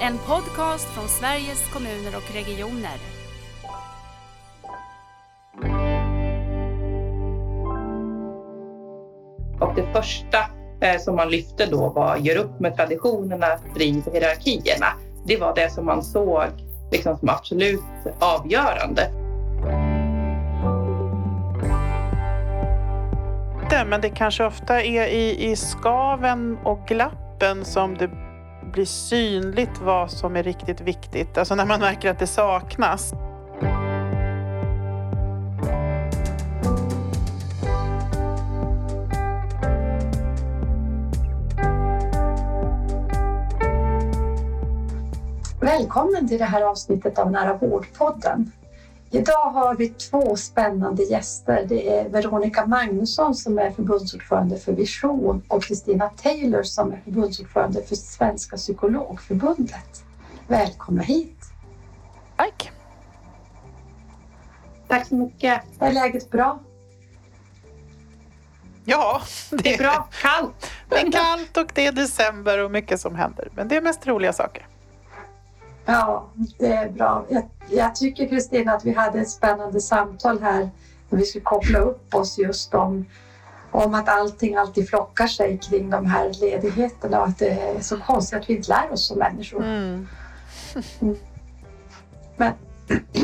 En podcast från Sveriges kommuner och regioner. Och det första eh, som man lyfte då var gör upp med traditionerna, driv hierarkierna. Det var det som man såg liksom som absolut avgörande. Men det kanske ofta är i, i skaven och glappen som det blir synligt vad som är riktigt viktigt. Alltså när man märker att det saknas. Välkommen till det här avsnittet av Nära vårdpodden. Idag har vi två spännande gäster. Det är Veronica Magnusson som är förbundsordförande för Vision och Kristina Taylor som är förbundsordförande för Svenska psykologförbundet. Välkomna hit! Tack! Tack så mycket. Är läget bra? Ja, det är bra. Kallt. Det är kallt och det är december och mycket som händer. Men det är mest roliga saker. Ja, det är bra. Jag, jag tycker Kristina att vi hade ett spännande samtal här när vi skulle koppla upp oss just om, om att allting alltid flockar sig kring de här ledigheterna och att det är så konstigt att vi inte lär oss som människor. Mm. Mm. Men,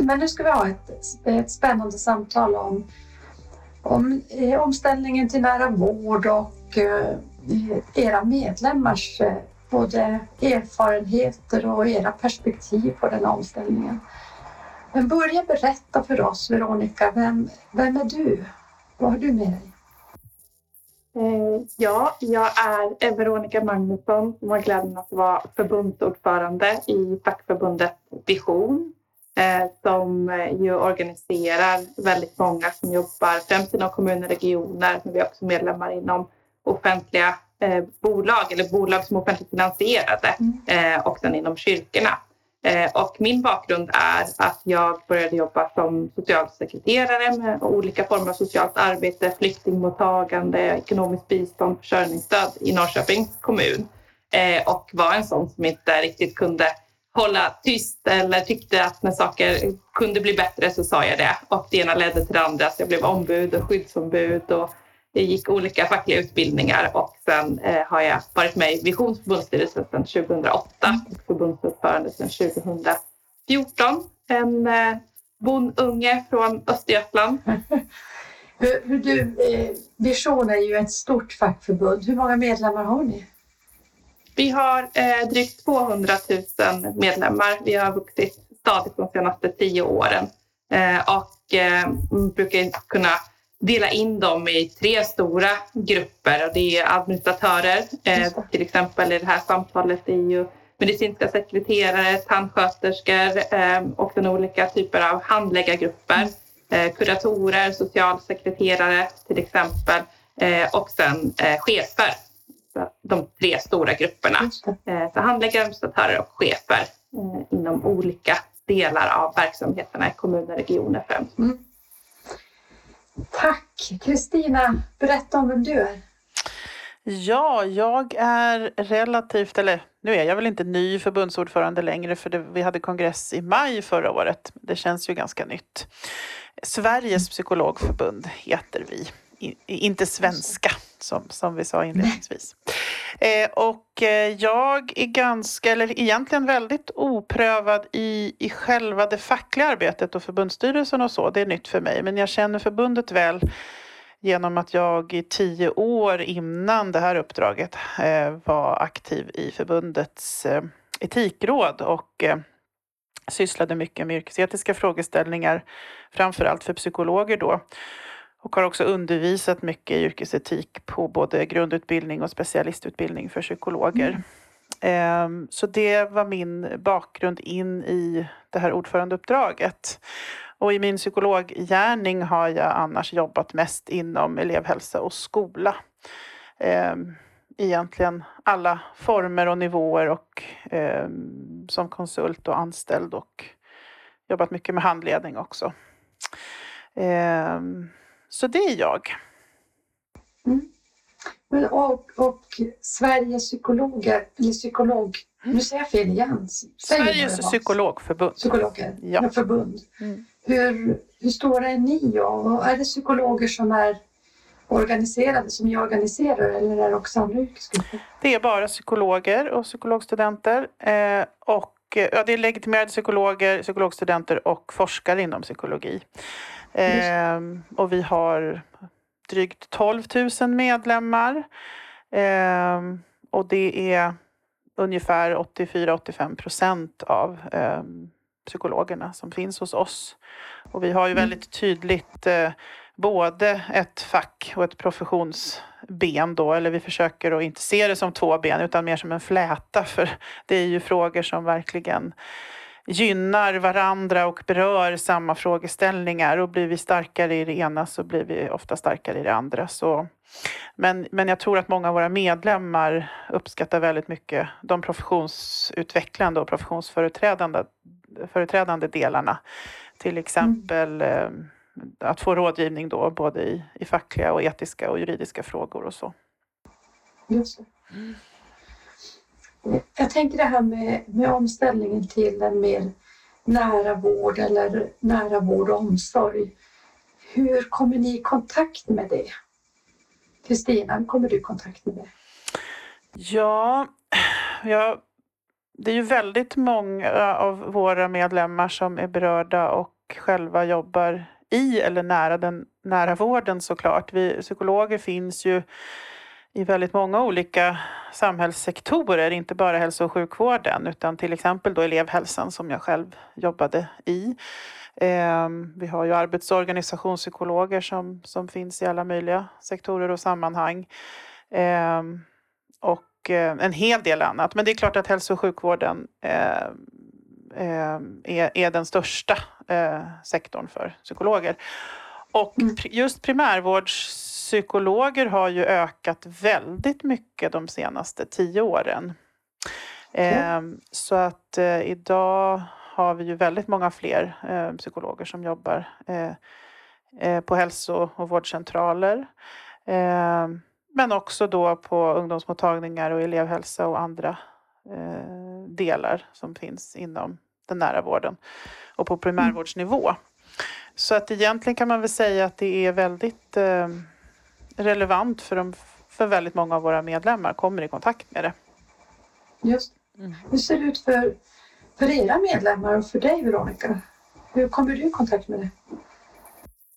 men nu ska vi ha ett, ett spännande samtal om, om eh, omställningen till nära vård och eh, era medlemmars eh, både erfarenheter och era perspektiv på den omställningen. Men börja berätta för oss, Veronica, vem, vem är du? Vad har du med dig? Eh, ja, jag är eh, Veronica Magnusson som har glädjen att vara förbundsordförande i fackförbundet Vision eh, som ju organiserar väldigt många som jobbar främst inom kommuner och regioner men vi är också medlemmar inom offentliga eh, bolag eller bolag som är offentligt finansierade mm. eh, och sen inom kyrkorna. Eh, och min bakgrund är att jag började jobba som socialsekreterare med olika former av socialt arbete, flyktingmottagande, ekonomiskt bistånd, försörjningsstöd i Norrköpings kommun. Eh, och var en sån som inte riktigt kunde hålla tyst eller tyckte att när saker kunde bli bättre så sa jag det. Och det ena ledde till det andra. Så jag blev ombud och skyddsombud och jag gick olika fackliga utbildningar och sen eh, har jag varit med i Visions förbundsstyrelse sedan 2008 och förbundsordförande sedan 2014. En eh, bondunge från Östergötland. hur, hur du, eh, Vision är ju ett stort fackförbund. Hur många medlemmar har ni? Vi har eh, drygt 200 000 medlemmar. Vi har vuxit stadigt de senaste tio åren eh, och eh, brukar kunna dela in dem i tre stora grupper. Och det är administratörer, eh, till exempel i det här samtalet är ju medicinska sekreterare, tandsköterskor eh, och den olika typer av handläggargrupper. Eh, kuratorer, socialsekreterare till exempel eh, och sen eh, chefer. De tre stora grupperna. Eh, så handläggare, administratörer och chefer inom olika delar av verksamheterna i kommuner och regioner främst. Mm. Tack! Kristina, berätta om vem du är. Ja, jag är relativt, eller nu är jag väl inte ny förbundsordförande längre för det, vi hade kongress i maj förra året. Det känns ju ganska nytt. Sveriges psykologförbund heter vi inte svenska som, som vi sa inledningsvis. Eh, och eh, jag är ganska, eller egentligen väldigt oprövad i, i själva det fackliga arbetet och förbundsstyrelsen och så. Det är nytt för mig. Men jag känner förbundet väl genom att jag i tio år innan det här uppdraget eh, var aktiv i förbundets eh, etikråd och eh, sysslade mycket med yrkesetiska frågeställningar, framförallt för psykologer då och har också undervisat mycket i yrkesetik på både grundutbildning och specialistutbildning för psykologer. Mm. Ehm, så det var min bakgrund in i det här ordförandeuppdraget. Och i min psykologgärning har jag annars jobbat mest inom elevhälsa och skola. Ehm, egentligen alla former och nivåer och ehm, som konsult och anställd och jobbat mycket med handledning också. Så det är jag. Mm. Och, och Sveriges psykologer, eller psykolog, Nu säger jag fel igen. Säg Sveriges psykologförbund. Psykologer, Ja. förbund. Mm. Hur, hur stora är ni? Och är det psykologer som är organiserade, som ni organiserar eller är det också andra yrkesgrupper? Det är bara psykologer och psykologstudenter. Eh, och, ja, det är legitimerade psykologer, psykologstudenter och forskare inom psykologi. Eh, och vi har drygt 12 000 medlemmar. Eh, och det är ungefär 84-85 procent av eh, psykologerna som finns hos oss. Och vi har ju väldigt tydligt eh, både ett fack och ett professionsben då, eller vi försöker att inte se det som två ben utan mer som en fläta för det är ju frågor som verkligen gynnar varandra och berör samma frågeställningar och blir vi starkare i det ena så blir vi ofta starkare i det andra. Så, men, men jag tror att många av våra medlemmar uppskattar väldigt mycket de professionsutvecklande och professionsföreträdande företrädande delarna. Till exempel eh, att få rådgivning då både i, i fackliga och etiska och juridiska frågor och så. Just det. Jag tänker det här med, med omställningen till en mer nära vård eller nära vård och omsorg. Hur kommer ni i kontakt med det? Kristina, hur kommer du i kontakt med det? Ja, ja, det är ju väldigt många av våra medlemmar som är berörda och själva jobbar i eller nära den nära vården såklart. Vi psykologer finns ju i väldigt många olika samhällssektorer, inte bara hälso och sjukvården utan till exempel då elevhälsan som jag själv jobbade i. Eh, vi har ju arbets och organisationspsykologer som, som finns i alla möjliga sektorer och sammanhang. Eh, och eh, en hel del annat. Men det är klart att hälso och sjukvården eh, eh, är, är den största sektorn för psykologer. Och Mm. pri- primärvårdspsykologer har ju ökat väldigt mycket de senaste tio åren. Eh, så att eh, idag har vi ju väldigt många fler eh, psykologer som jobbar eh, på hälso och vårdcentraler. Eh, men också då på ungdomsmottagningar och elevhälsa och andra delar som finns inom den nära vården och på primärvårdsnivå. Så att egentligen kan man väl säga att det är väldigt eh, relevant för, de, för väldigt många av våra medlemmar kommer i kontakt med det. Just Mm. Hur ser det ut för, för era medlemmar och för dig Veronica? Hur kommer du i kontakt med det?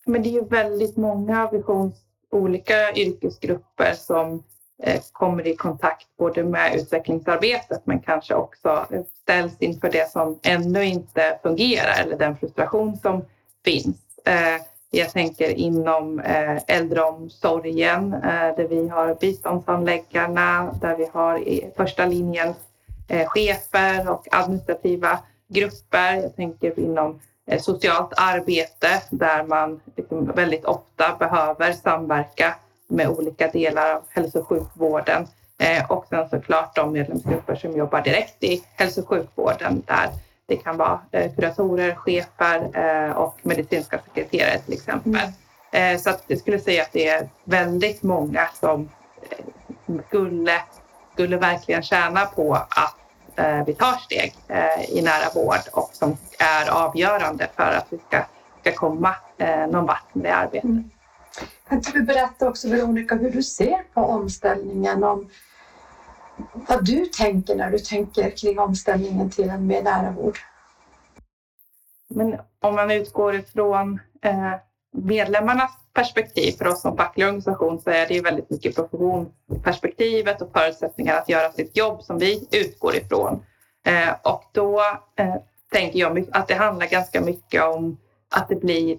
Men det är ju väldigt många visions olika yrkesgrupper som eh, kommer i kontakt både med utvecklingsarbetet men kanske också ställs inför det som ännu inte fungerar eller den frustration som finns. Eh, jag tänker inom eh, äldreomsorgen eh, där vi har biståndsanläggarna, där vi har i första linjens eh, chefer och administrativa grupper. Jag tänker inom eh, socialt arbete där man liksom väldigt ofta behöver samverka med olika delar av hälso och sjukvården. Eh, och sen såklart de medlemsgrupper som jobbar direkt i hälso och sjukvården där det kan vara eh, kuratorer, chefer eh, och medicinska sekreterare till exempel. Eh, så att jag skulle säga att det är väldigt många som skulle, skulle verkligen tjäna på att vi tar steg i nära vård och som är avgörande för att vi ska, ska komma någon vart med det arbetet. Kan inte du berätta också Veronica hur du ser på omställningen? Om vad du tänker när du tänker kring omställningen till en mer nära vård? Men om man utgår ifrån eh, medlemmarnas perspektiv för oss som facklig organisation så är det ju väldigt mycket professionsperspektivet och förutsättningar att göra sitt jobb som vi utgår ifrån. Eh, och då eh, tänker jag att det handlar ganska mycket om att det blir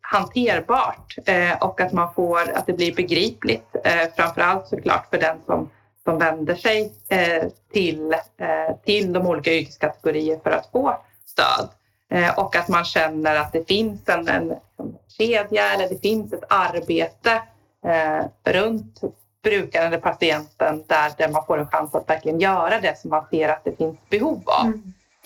hanterbart eh, och att man får att det blir begripligt. Eh, framförallt såklart för den som, som vänder sig eh, till, eh, till de olika yrkeskategorier för att få stöd. Eh, och att man känner att det finns en, en, en kedja eller det finns ett arbete eh, runt brukaren eller patienten där, där man får en chans att verkligen göra det som man ser att det finns behov av.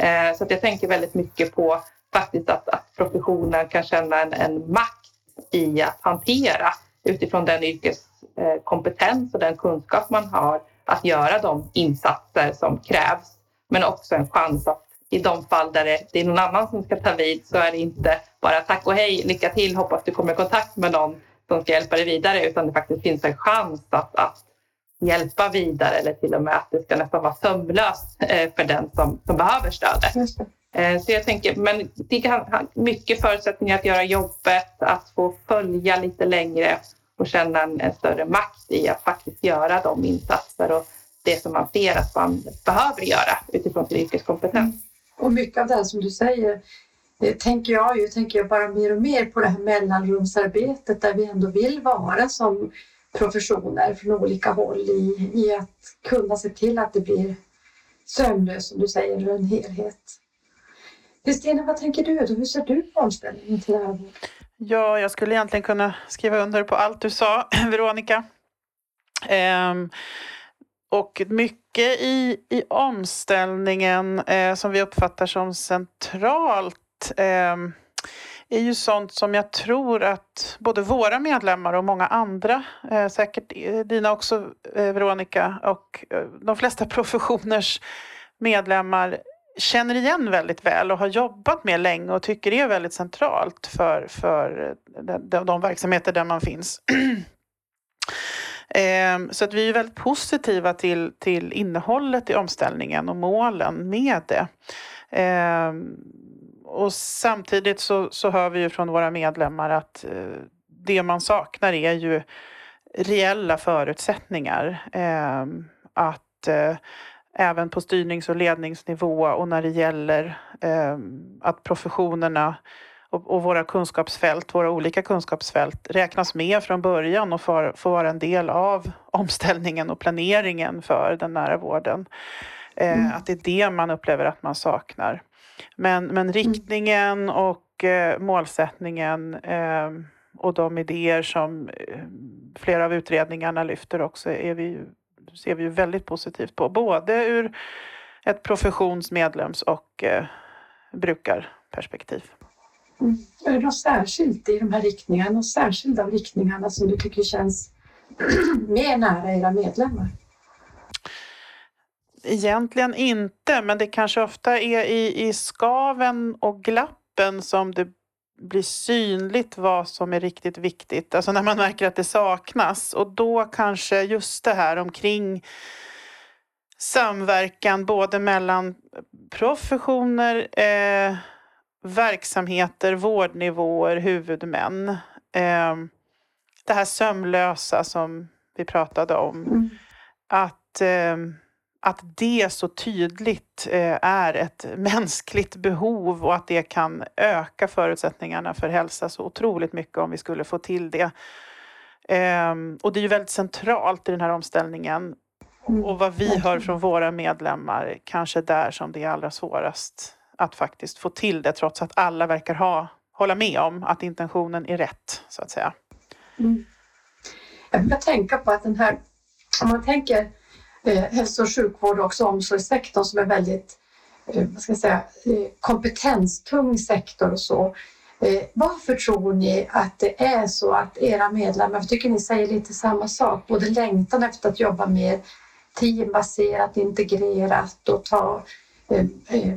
Eh, så att jag tänker väldigt mycket på faktiskt att, att professionen kan känna en, en makt i att hantera utifrån den yrkeskompetens och den kunskap man har att göra de insatser som krävs Men också en chans att i de fall där det, är någon annan som ska ta vid så är det inte bara tack och hej, lycka till, hoppas du kommer i kontakt med någon som ska hjälpa dig vidare utan det faktiskt finns en chans att, att hjälpa vidare eller till och med att det ska nästan vara sömlöst eh, för den som, som behöver stödet. Eh, så jag tänker, men det kan mycket förutsättningar att göra jobbet, att få följa lite längre och känna en, en, större makt i att faktiskt göra de insatser och det som man ser att man behöver göra utifrån sin yrkeskompetens. Mm. Och mycket av det här som du säger det tänker jag ju, tänker jag bara mer och mer på det här mellanrumsarbetet där vi ändå vill vara som professioner från olika håll i, i att kunna se till att det blir sömlöst, som du säger, en helhet. Kristina, vad tänker du? Hur ser du på omställningen till det? Ja, jag skulle egentligen kunna skriva under på allt du sa, Veronica. Ehm, och mycket i, i omställningen eh, som vi uppfattar som centralt eh, är ju sånt som jag tror att både våra medlemmar och många andra, eh, säkert dina också eh, Veronica, och eh, de flesta professioners medlemmar känner igen väldigt väl och har jobbat med länge och tycker är väldigt centralt för, för de, de verksamheter där man finns. Ehm, så att vi är väldigt positiva till, till innehållet i omställningen och målen med det. Ehm, och samtidigt så, så hör vi ju från våra medlemmar att eh, det man saknar är ju reella förutsättningar. Ehm, att eh, även på styrnings och ledningsnivå och när det gäller att professionerna och, och, våra kunskapsfält, våra olika kunskapsfält räknas med från början och får, får vara en del av omställningen och planeringen för den nära vården. Eh, mm. Att det är det man upplever att man saknar. Men, men mm. riktningen och eh, målsättningen eh, och de idéer som eh, flera av utredningarna lyfter också är vi, ser vi ju väldigt positivt på. Både ur ett professions-, medlems och eh, brukarperspektiv. Mm. Är det något särskilt i de här riktningarna, något särskilt av riktningarna som du tycker känns mer nära era medlemmar? Egentligen inte, men det kanske ofta är i, i skaven och glappen som det blir synligt vad som är riktigt viktigt. Alltså när man märker att det saknas och då kanske just det här omkring samverkan både mellan professioner, eh, verksamheter, vårdnivåer, huvudmän. Eh, det här sömlösa som vi pratade om. Mm. Att, eh, att det så tydligt eh, är ett mänskligt behov och att det kan öka förutsättningarna för hälsa så otroligt mycket om vi skulle få till det. Ehm, och det är ju väldigt centralt i den här omställningen. Mm. Och vad vi hör från våra medlemmar, kanske där som det är allra svårast att faktiskt få till det trots att alla verkar ha, hålla med om att intentionen är rätt så att säga. Mm. Jag börjar tänka på att den här, om man tänker Eh, hälso och sjukvård och också omsorgssektorn som är väldigt eh, vad ska jag säga, eh, kompetenstung sektor och så. Eh, varför tror ni att det är så att era medlemmar, jag tycker ni säger lite samma sak, både längtan efter att jobba mer teambaserat, integrerat och ta eh, eh,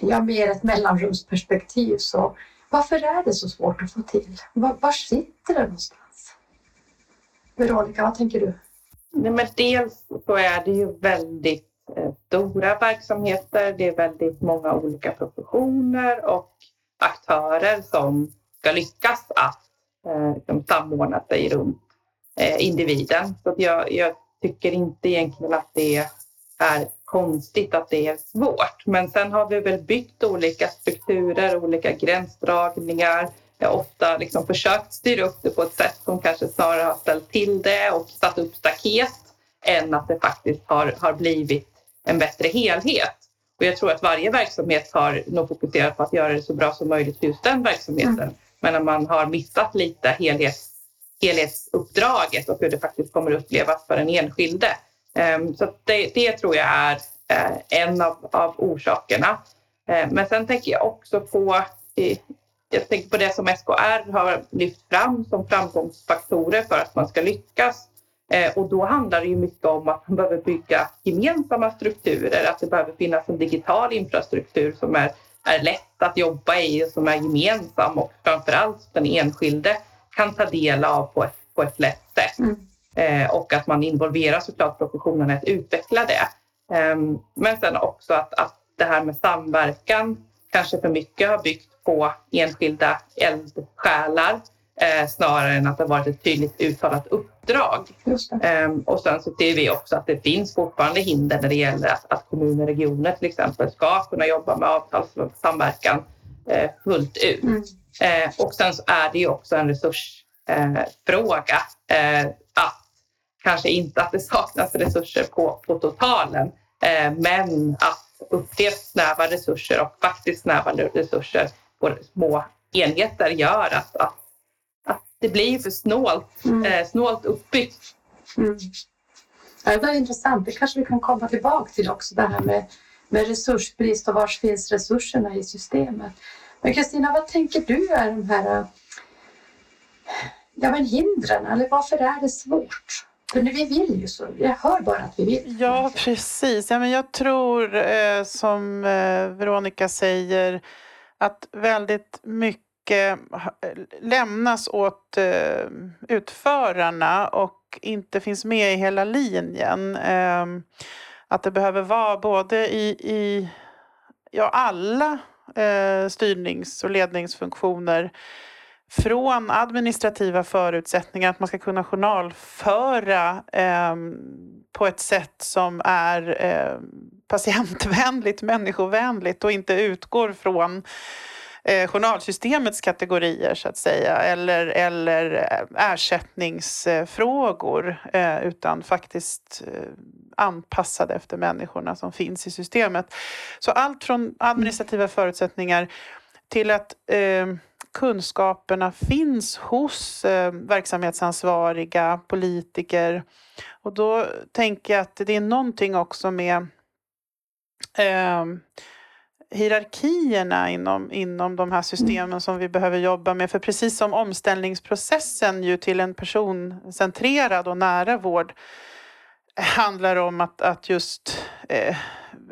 ja, mer ett mellanrumsperspektiv. Så varför är det så svårt att få till? Var, var sitter det någonstans? Veronica, vad tänker du? Nej, men dels så är det ju väldigt eh, stora verksamheter. Det är väldigt många olika professioner och aktörer som ska lyckas att eh, liksom samordna sig runt eh, individen. Så jag, jag tycker inte egentligen att det är konstigt att det är svårt. Men sen har vi väl byggt olika strukturer, olika gränsdragningar. Jag ofta liksom försökt styra upp det på ett sätt som kanske snarare har ställt till det och satt upp staket än att det faktiskt har, har blivit en bättre helhet. Och jag tror att varje verksamhet har nog fokuserat på att göra det så bra som möjligt för just den verksamheten. Mm. Men när man har missat lite helhets, helhetsuppdraget och hur det faktiskt kommer upplevas för den enskilde Ehm, så det, det, tror jag är eh, en av, av orsakerna. Ehm, men sen tänker jag också på jag tänker på det som SKR har lyft fram som framgångsfaktorer för att man ska lyckas Eh, och då handlar det ju mycket om att man behöver bygga gemensamma strukturer, att det behöver finnas en digital infrastruktur som är, är lätt att jobba i och som är gemensam och framförallt den enskilde kan ta del av på ett, på ett lätt sätt. Mm. Eh, och att man involverar såklart professionen att utveckla det. Eh, men sen också att, att det här med samverkan kanske för mycket har byggt på enskilda eldsjälar eh, snarare än att det varit ett tydligt uttalat uppdrag. Eh, och sen så ser vi också att det finns fortfarande hinder när det gäller att, att kommuner och regioner till exempel ska kunna jobba med avtalssamverkan eh, fullt ut. Mm. Eh, och sen så är det ju också en resursfråga eh, att kanske inte att det saknas resurser på, på totalen eh, men att upplevt snäva resurser och faktiskt snäva resurser på små enheter gör att, att, att det blir för snålt, mm. eh, snålt uppbyggt. Mm. Ja, det var intressant. Det kanske vi kan komma tillbaka till också, det här med, med resursbrist och var finns resurserna i systemet. Men Kristina, vad tänker du är de här ja, men hindren? Eller varför är det svårt? För vi vill ju så. Jag hör bara att vi vill. Ja, precis. Ja, men jag tror, eh, som eh, Veronica säger, att väldigt mycket lämnas åt eh, utförarna och inte finns med i hela linjen. Ehm, att det behöver vara både i, i ja, alla eh, styrnings och ledningsfunktioner från administrativa förutsättningar, att man ska kunna journalföra eh, på ett sätt som är eh, patientvänligt, människovänligt och inte utgår från eh, journalsystemets kategorier så att säga eller, eller eh, ersättningsfrågor eh, utan faktiskt eh, anpassade efter människorna som finns i systemet. Så allt från administrativa förutsättningar till att eh, kunskaperna finns hos eh, verksamhetsansvariga, politiker. Och då tänker jag att det är någonting också med eh, hierarkierna inom, inom de här systemen mm. som vi behöver jobba med. För precis som omställningsprocessen ju till en personcentrerad och nära vård handlar om att, att just eh,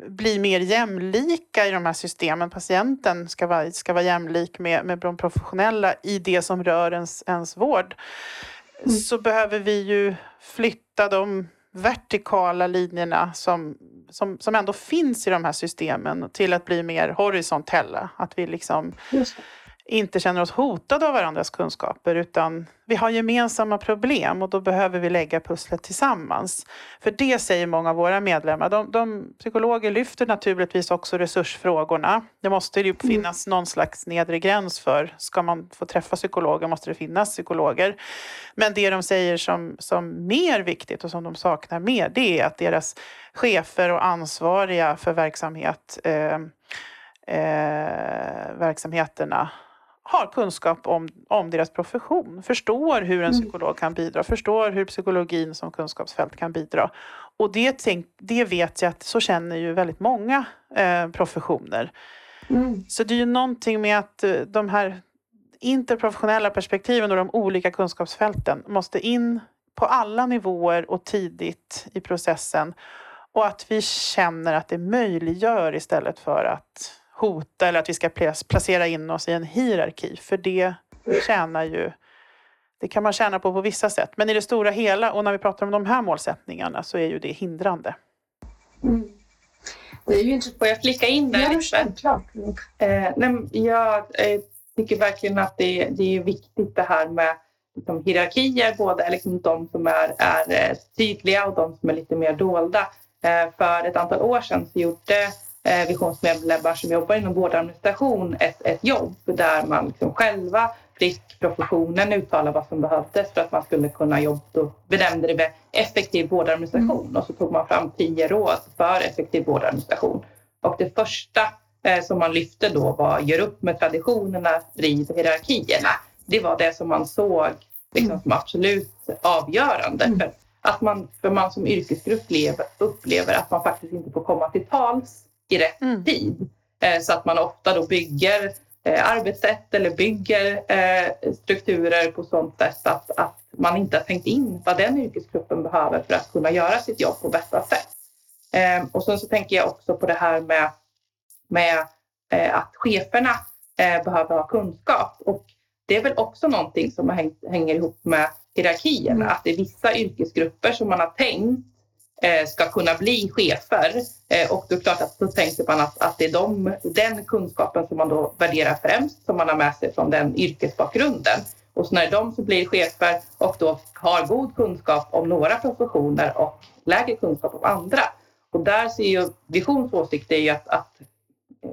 bli mer jämlika i de här systemen. Patienten ska vara, ska vara jämlik med, med de professionella i det som rör ens, ens vård. Mm. Så behöver vi ju flytta de vertikala linjerna som, som, som ändå finns i de här systemen till att bli mer horisontella. Att vi liksom inte känner oss hotade av varandras kunskaper utan vi har gemensamma problem och då behöver vi lägga pusslet tillsammans. För det säger många av våra medlemmar. De, de psykologer lyfter naturligtvis också resursfrågorna. Det måste ju mm. finnas någon slags nedre gräns för, ska man få träffa psykologer måste det finnas psykologer. Men det de säger som, som mer viktigt och som de saknar mer det är att deras chefer och ansvariga för verksamhet eh, eh, verksamheterna har kunskap om, om deras profession, förstår hur en mm. psykolog kan bidra, förstår hur psykologin som kunskapsfält kan bidra. Och det, tänk, det vet jag att så känner ju väldigt många eh, professioner. Mm. Så det är ju någonting med att eh, de här interprofessionella perspektiven och de olika kunskapsfälten måste in på alla nivåer och tidigt i processen. Och att vi känner att det möjliggör istället för att hota eller att vi ska placera in oss i en hierarki. För det tjänar ju det kan man tjäna på på vissa sätt. Men i det stora hela och när vi pratar om de här målsättningarna så är ju det hindrande. Mm. Det är ju inte... Får jag flika in där ja, Självklart. Eh, nej, jag eh, tycker verkligen att det, det är viktigt det här med liksom, hierarkier, både liksom, de som är, är eh, tydliga och de som är lite mer dolda. Eh, för ett antal år sedan så gjorde eh, visionsmedlemmar som jobbar inom vårdadministration ett, ett jobb där man liksom själva fick professionen uttala vad som behövdes för att man skulle kunna jobba. Då benämnde det med effektiv vårdadministration mm. och så tog man fram tio råd för effektiv vårdadministration. Och det första eh, som man lyfte då var gör upp med traditionerna, riv hierarkierna. Det var det som man såg liksom, som absolut avgörande. Mm. För att man, för man som yrkesgrupp lever, upplever att man faktiskt inte får komma till tals i rätt mm. tid. Eh, så att man ofta då bygger eh, arbetssätt eller bygger eh, strukturer på sånt sätt att, att man inte har tänkt in vad den yrkesgruppen behöver för att kunna göra sitt jobb på bästa sätt. Eh, och sen så tänker jag också på det här med, med att cheferna eh, behöver ha kunskap. Och det är väl också någonting som häng, hänger ihop med hierarkierna. Mm. Att det är vissa yrkesgrupper som man har tänkt Eh, ska kunna bli chefer. Eh, och då är det klart att då tänker man att, att det är de, den kunskapen som man då värderar främst som man har med sig från den yrkesbakgrunden. Och så när det de som blir chefer och då har god kunskap om några professioner och lägre kunskap om andra. Och där ser ju Visions åsikt är ju att, att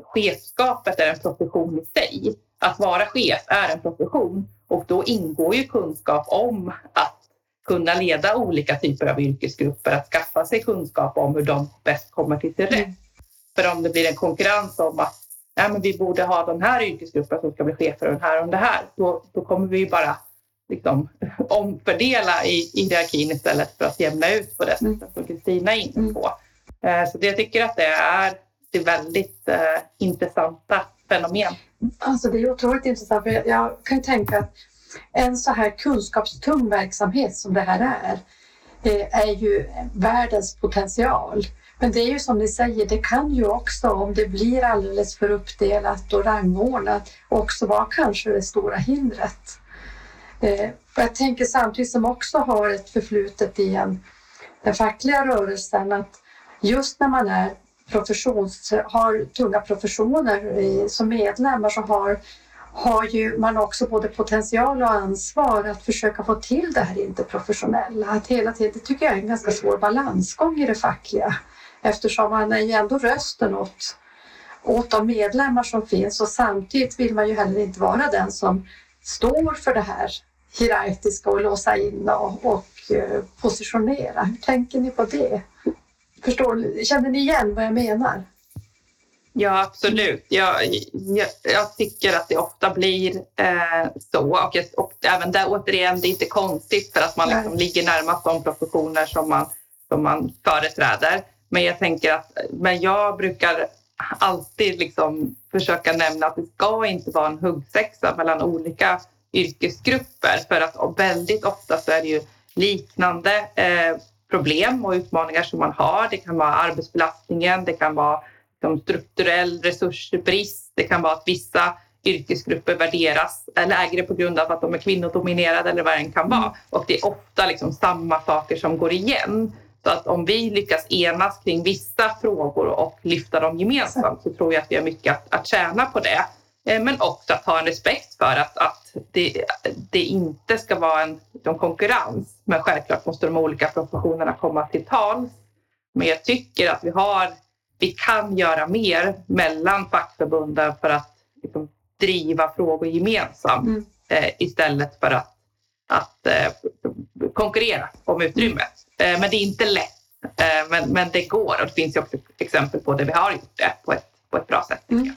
chefskapet är en profession i sig. Att vara chef är en profession och då ingår ju kunskap om att kunna leda olika typer av yrkesgrupper, att skaffa sig kunskap om hur de bäst kommer till sin rätt. Mm. För om det blir en konkurrens om att nej, men vi borde ha den här yrkesgruppen som ska bli chefer och den här och det här, då, då kommer vi bara liksom, omfördela i, i hierarkin istället för att jämna ut på det mm. sättet som Kristina är inne på. Mm. Så det, jag tycker att det är, det är väldigt eh, intressanta fenomen. Alltså det är otroligt intressant, för jag, jag kan tänka att en så här kunskapstung verksamhet som det här är, eh, är ju världens potential. Men det är ju som ni säger, det kan ju också om det blir alldeles för uppdelat och rangordnat också vara kanske det stora hindret. Eh, jag tänker samtidigt som också har ett förflutet i en, den fackliga rörelsen att just när man är professions, har tunga professioner som medlemmar så har har ju man också både potential och ansvar att försöka få till det här interprofessionella. Att hela tiden, det tycker jag är en ganska svår balansgång i det fackliga eftersom man är ju ändå rösten åt, åt de medlemmar som finns och samtidigt vill man ju heller inte vara den som står för det här hierarkiska och låsa in och, och eh, positionera. Hur tänker ni på det? Förstår, känner ni igen vad jag menar? Ja, absolut. Jag, jag, jag, tycker att det ofta blir eh, så. Och, och även där återigen, det är inte konstigt för att man liksom ligger närmast de professioner som man, som man företräder. Men jag tänker att men jag brukar alltid liksom försöka nämna att det ska inte vara en huggsexa mellan olika yrkesgrupper för att väldigt ofta så är det ju liknande eh, problem och utmaningar som man har. Det kan vara arbetsbelastningen, det kan vara liksom, strukturell resursbrist. Det kan vara att vissa yrkesgrupper värderas lägre på grund av att de är kvinnodominerade eller vad det än kan vara. Och det är ofta liksom samma saker som går igen. Så att om vi lyckas enas kring vissa frågor och lyfta dem gemensamt så tror jag att vi har mycket att, att tjäna på det. Eh, men också att ha en respekt för att, att det, det inte ska vara en liksom, konkurrens. Men självklart måste de olika professionerna komma till tals. Men jag tycker att vi har vi kan göra mer mellan fackförbunden för att liksom, driva frågor gemensamt mm. eh, istället för att, att eh, konkurrera om utrymmet. Eh, men det är inte lätt. Eh, men, men det går och det finns ju också exempel på det vi har gjort det på ett, på ett bra sätt. Mm.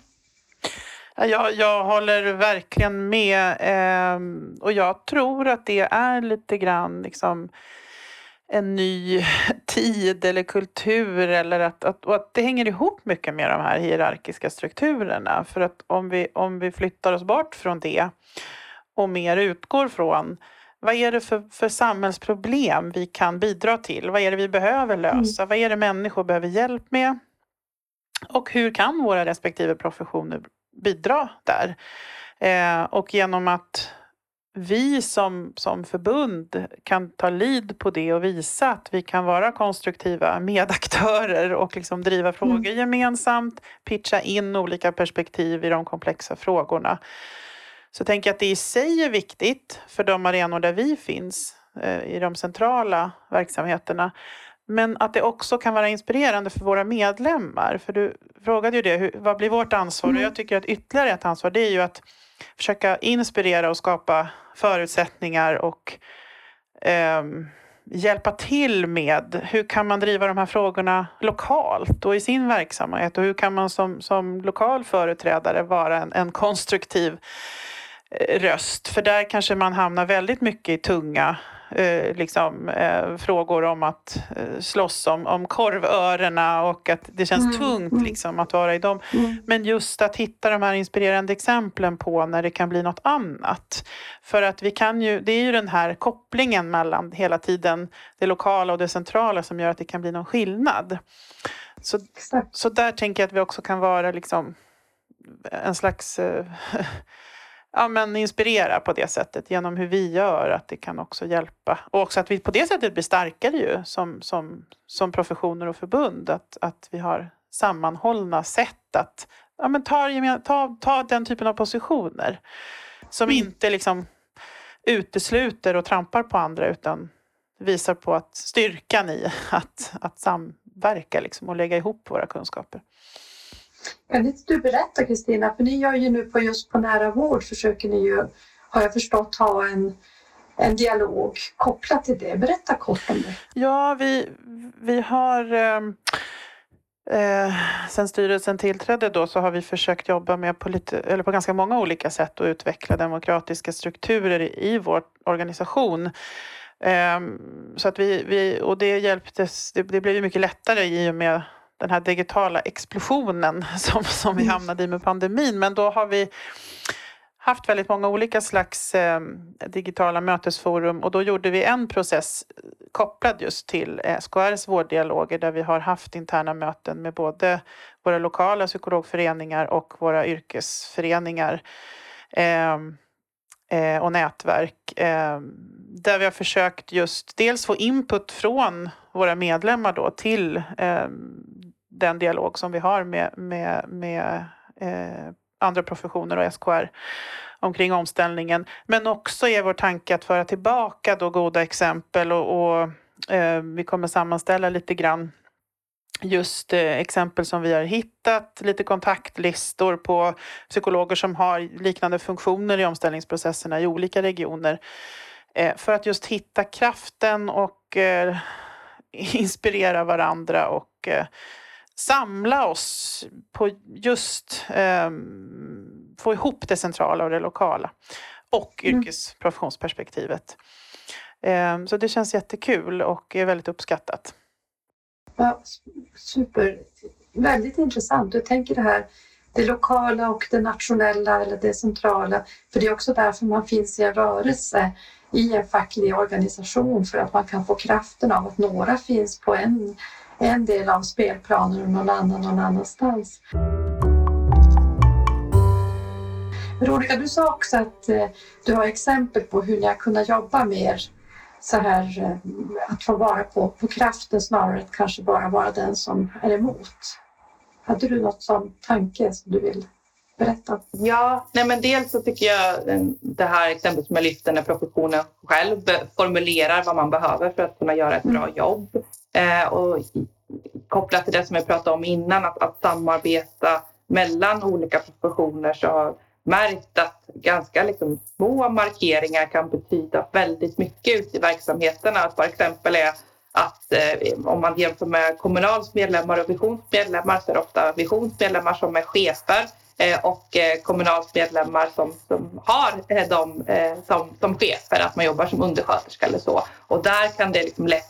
Jag, jag håller verkligen med ehm, och jag tror att det är lite grann liksom en ny tid eller kultur eller att, att, och att det hänger ihop mycket med de här hierarkiska strukturerna. För att om vi, om vi flyttar oss bort från det och mer utgår från vad är det för, för samhällsproblem vi kan bidra till? Vad är det vi behöver lösa? Mm. Vad är det människor behöver hjälp med? Och hur kan våra respektive professioner bidra där? Eh, och genom att vi som, som förbund kan ta lid på det och visa att vi kan vara konstruktiva medaktörer och liksom driva mm. frågor mm. gemensamt, pitcha in olika perspektiv i de komplexa frågorna. Så tänker jag att det i sig är viktigt för de arenor där vi finns eh, i de centrala verksamheterna. Men att det också kan vara inspirerande för våra medlemmar. För du frågade ju det, hur, vad blir vårt ansvar? Mm. Och jag tycker att ytterligare ett ansvar det är ju att försöka inspirera och skapa förutsättningar och eh, hjälpa till med hur kan man driva de här frågorna lokalt och i sin verksamhet och hur kan man som, som lokal företrädare vara en, en konstruktiv eh, röst. För där kanske man hamnar väldigt mycket i tunga eh, liksom, eh, frågor om att eh, slåss om, om korvörerna och att det känns Mm, tungt mm. liksom, att vara i dem. Mm. Men just att hitta de här inspirerande exemplen på när det kan bli något annat. För att vi kan ju, det är ju den här kopplingen mellan hela tiden det lokala och det centrala som gör att det kan bli någon skillnad. Så, Exakt. så där tänker jag att vi också kan vara liksom en slags eh, ja, men inspirera på det sättet genom hur vi gör, att det kan också hjälpa. Och också att vi på det sättet blir starkare ju som, som, som professioner och förbund. Att, att vi har sammanhållna sätt att ja, men ta, ta, ta den typen av positioner. Som Mm. inte liksom utesluter och trampar på andra utan visar på att styrkan i att, att samverka liksom, och lägga ihop våra kunskaper. Kan inte du berätta Kristina, för ni gör ju nu på just på nära vård försöker ni ju, har jag förstått, ha en, en dialog kopplat till det. Berätta kort om det. Ja, vi, vi har ehm, eh, sen styrelsen tillträdde då så har vi försökt jobba med på, lite, eller på ganska många olika sätt och utveckla demokratiska strukturer i, i vår organisation. Eh, så att vi, vi, och det hjälptes, det, det blev ju mycket lättare i och med den här digitala explosionen som, som vi Mm. hamnade i med pandemin. Men då har vi haft väldigt många olika slags eh, digitala mötesforum och då gjorde vi en process kopplad just till SKRs vårddialoger där vi har haft interna möten med både våra lokala psykologföreningar och våra yrkesföreningar eh, eh, och nätverk. Eh, där vi har försökt just dels få input från våra medlemmar då till eh, den dialog som vi har med, med, med eh, andra professioner och SKR omkring omställningen. Men också är vår tanke att föra tillbaka då goda exempel och, och eh, vi kommer sammanställa lite grann just eh, exempel som vi har hittat, lite kontaktlistor på psykologer som har liknande funktioner i omställningsprocesserna i olika regioner. Eh, för att just hitta kraften och eh, inspirera varandra och eh, samla oss på just eh, få ihop det centrala och det lokala och Mm. yrkesprofessionsperspektivet. Eh, så det känns jättekul och är väldigt uppskattat. Ja, super. Väldigt intressant. Jag tänker det här det lokala och det nationella eller det centrala. För det är också därför man finns i en rörelse i en facklig organisation för att man kan få kraften av att några finns på en, en del av spelplanen och någon annan någon annanstans. Veronica, du sa också att eh, du har exempel på hur ni har kunnat jobba mer så här eh, att få vara på, på kraften snarare än att kanske bara vara den som är emot. Hade du något sån tanke som du vill berätta? Ja, nej men dels så tycker jag det här exemplet som jag lyfter när professionen själv formulerar vad man behöver för att kunna göra ett bra jobb. Eh, och kopplat till det som jag pratade om innan, att, att samarbeta mellan olika professioner så har jag märkt att ganska liksom små markeringar kan betyda väldigt mycket ute i verksamheterna. Till exempel är att eh, om man jämför med Kommunals medlemmar och Visions medlemmar så är det ofta Visions medlemmar som är chefer eh, och eh, Kommunals medlemmar som, som har eh, dem eh, som, som chefer, att man jobbar som undersköterska eller så. Och där kan det liksom lätt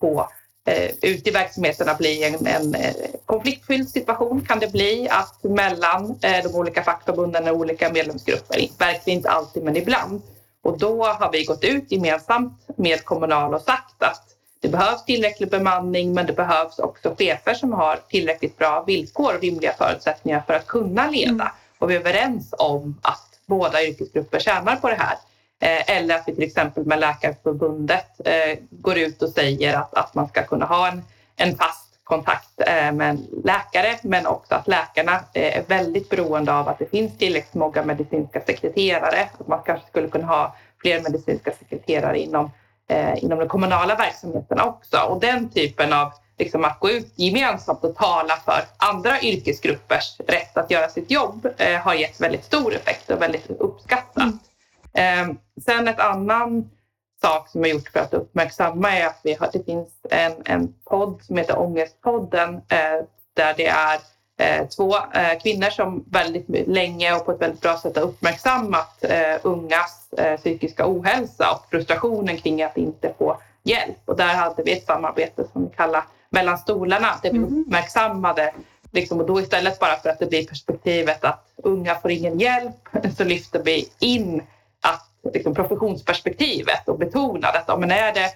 på eh, ute i verksamheterna bli en, en eh, konfliktfylld situation kan det bli att mellan eh, de olika fackförbunden och olika medlemsgrupper, verkligen inte alltid men ibland. Och då har vi gått ut gemensamt med Kommunal och sagt att det behövs tillräcklig bemanning men det behövs också chefer som har tillräckligt bra villkor och rimliga förutsättningar för att kunna leda. Och vi är överens om att båda yrkesgrupper tjänar på det här. Eh, eller att vi till exempel med Läkarförbundet eh, går ut och säger att, att man ska kunna ha en, en fast kontakt eh, med en läkare men också att läkarna är väldigt beroende av att det finns tillräckligt många medicinska sekreterare. Att man kanske skulle kunna ha fler medicinska sekreterare inom, inom de kommunala verksamheterna också. Och den typen av liksom att gå ut gemensamt och tala för andra yrkesgruppers rätt att göra sitt jobb har gett väldigt stor effekt och väldigt uppskattat. Mm. Eh, sen ett annan sak som jag gjort för att uppmärksamma är att vi har, det finns en, en podd som heter Ångestpodden eh, där det är eh, två eh, kvinnor som väldigt länge och på ett väldigt bra sätt har uppmärksammat eh, ungas eh, psykiska ohälsa och frustrationen kring att inte få hjälp. Och där hade vi ett samarbete som vi kallar Mellan stolarna där vi mm. uppmärksammade Liksom, och då istället bara för att det blir perspektivet att unga får ingen hjälp så lyfter vi in liksom, professionsperspektivet och betonar att ja, men är, det,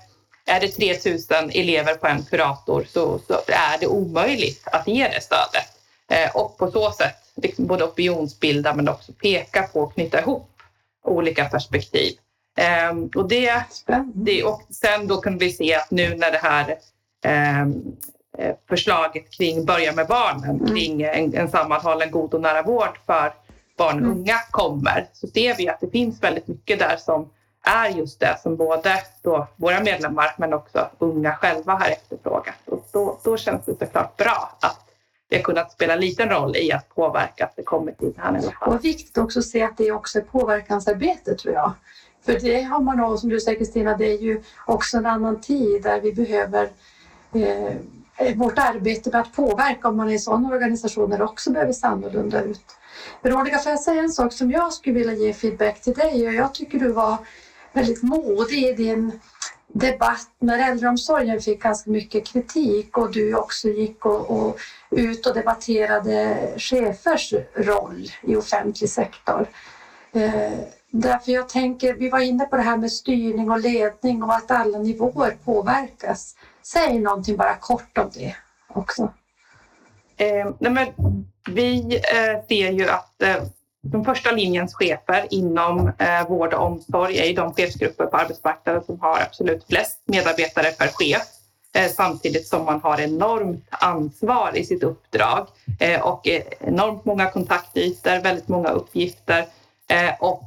är det 3000 elever på en kurator så, så är det omöjligt att ge det stödet. Eh, och på så sätt liksom, både opinionsbilda men också peka på och knyta ihop olika perspektiv. Eh, och, det, det, och sen då kunde vi se att nu när det här eh, Eh, förslaget kring Börja med barnen, mm. kring en, en sammanhållen god och nära vård för barn och unga kommer, så ser vi att det finns väldigt mycket där som är just det som både då våra medlemmar men också unga själva har efterfrågat. Och då, då känns det såklart bra att vi har kunnat spela en liten roll i att påverka att det kommer till det här i. Och viktigt också att se att det är också är påverkansarbete tror jag. För det har man som du säger Kristina, det är ju också en annan tid där vi behöver Eh, Eh, vårt arbete med att påverka om man är i sådana organisationer också behöver se annorlunda ut. Veronica, får jag säga en sak som jag skulle vilja ge feedback till dig och jag tycker du var väldigt modig i din debatt när äldreomsorgen fick ganska mycket kritik och du också gick och, och ut och debatterade chefers roll i offentlig sektor. Eh, därför jag tänker, vi var inne på det här med styrning och ledning och att alla nivåer påverkas. Säg någonting bara kort om det också. Eh, nej men, vi eh, ser ju att eh, de första linjens chefer inom eh, vård och omsorg är de chefsgrupper på arbetsmarknaden som har absolut flest medarbetare per chef eh, samtidigt som man har enormt ansvar i sitt uppdrag eh, och enormt många kontaktytor, väldigt många uppgifter eh, och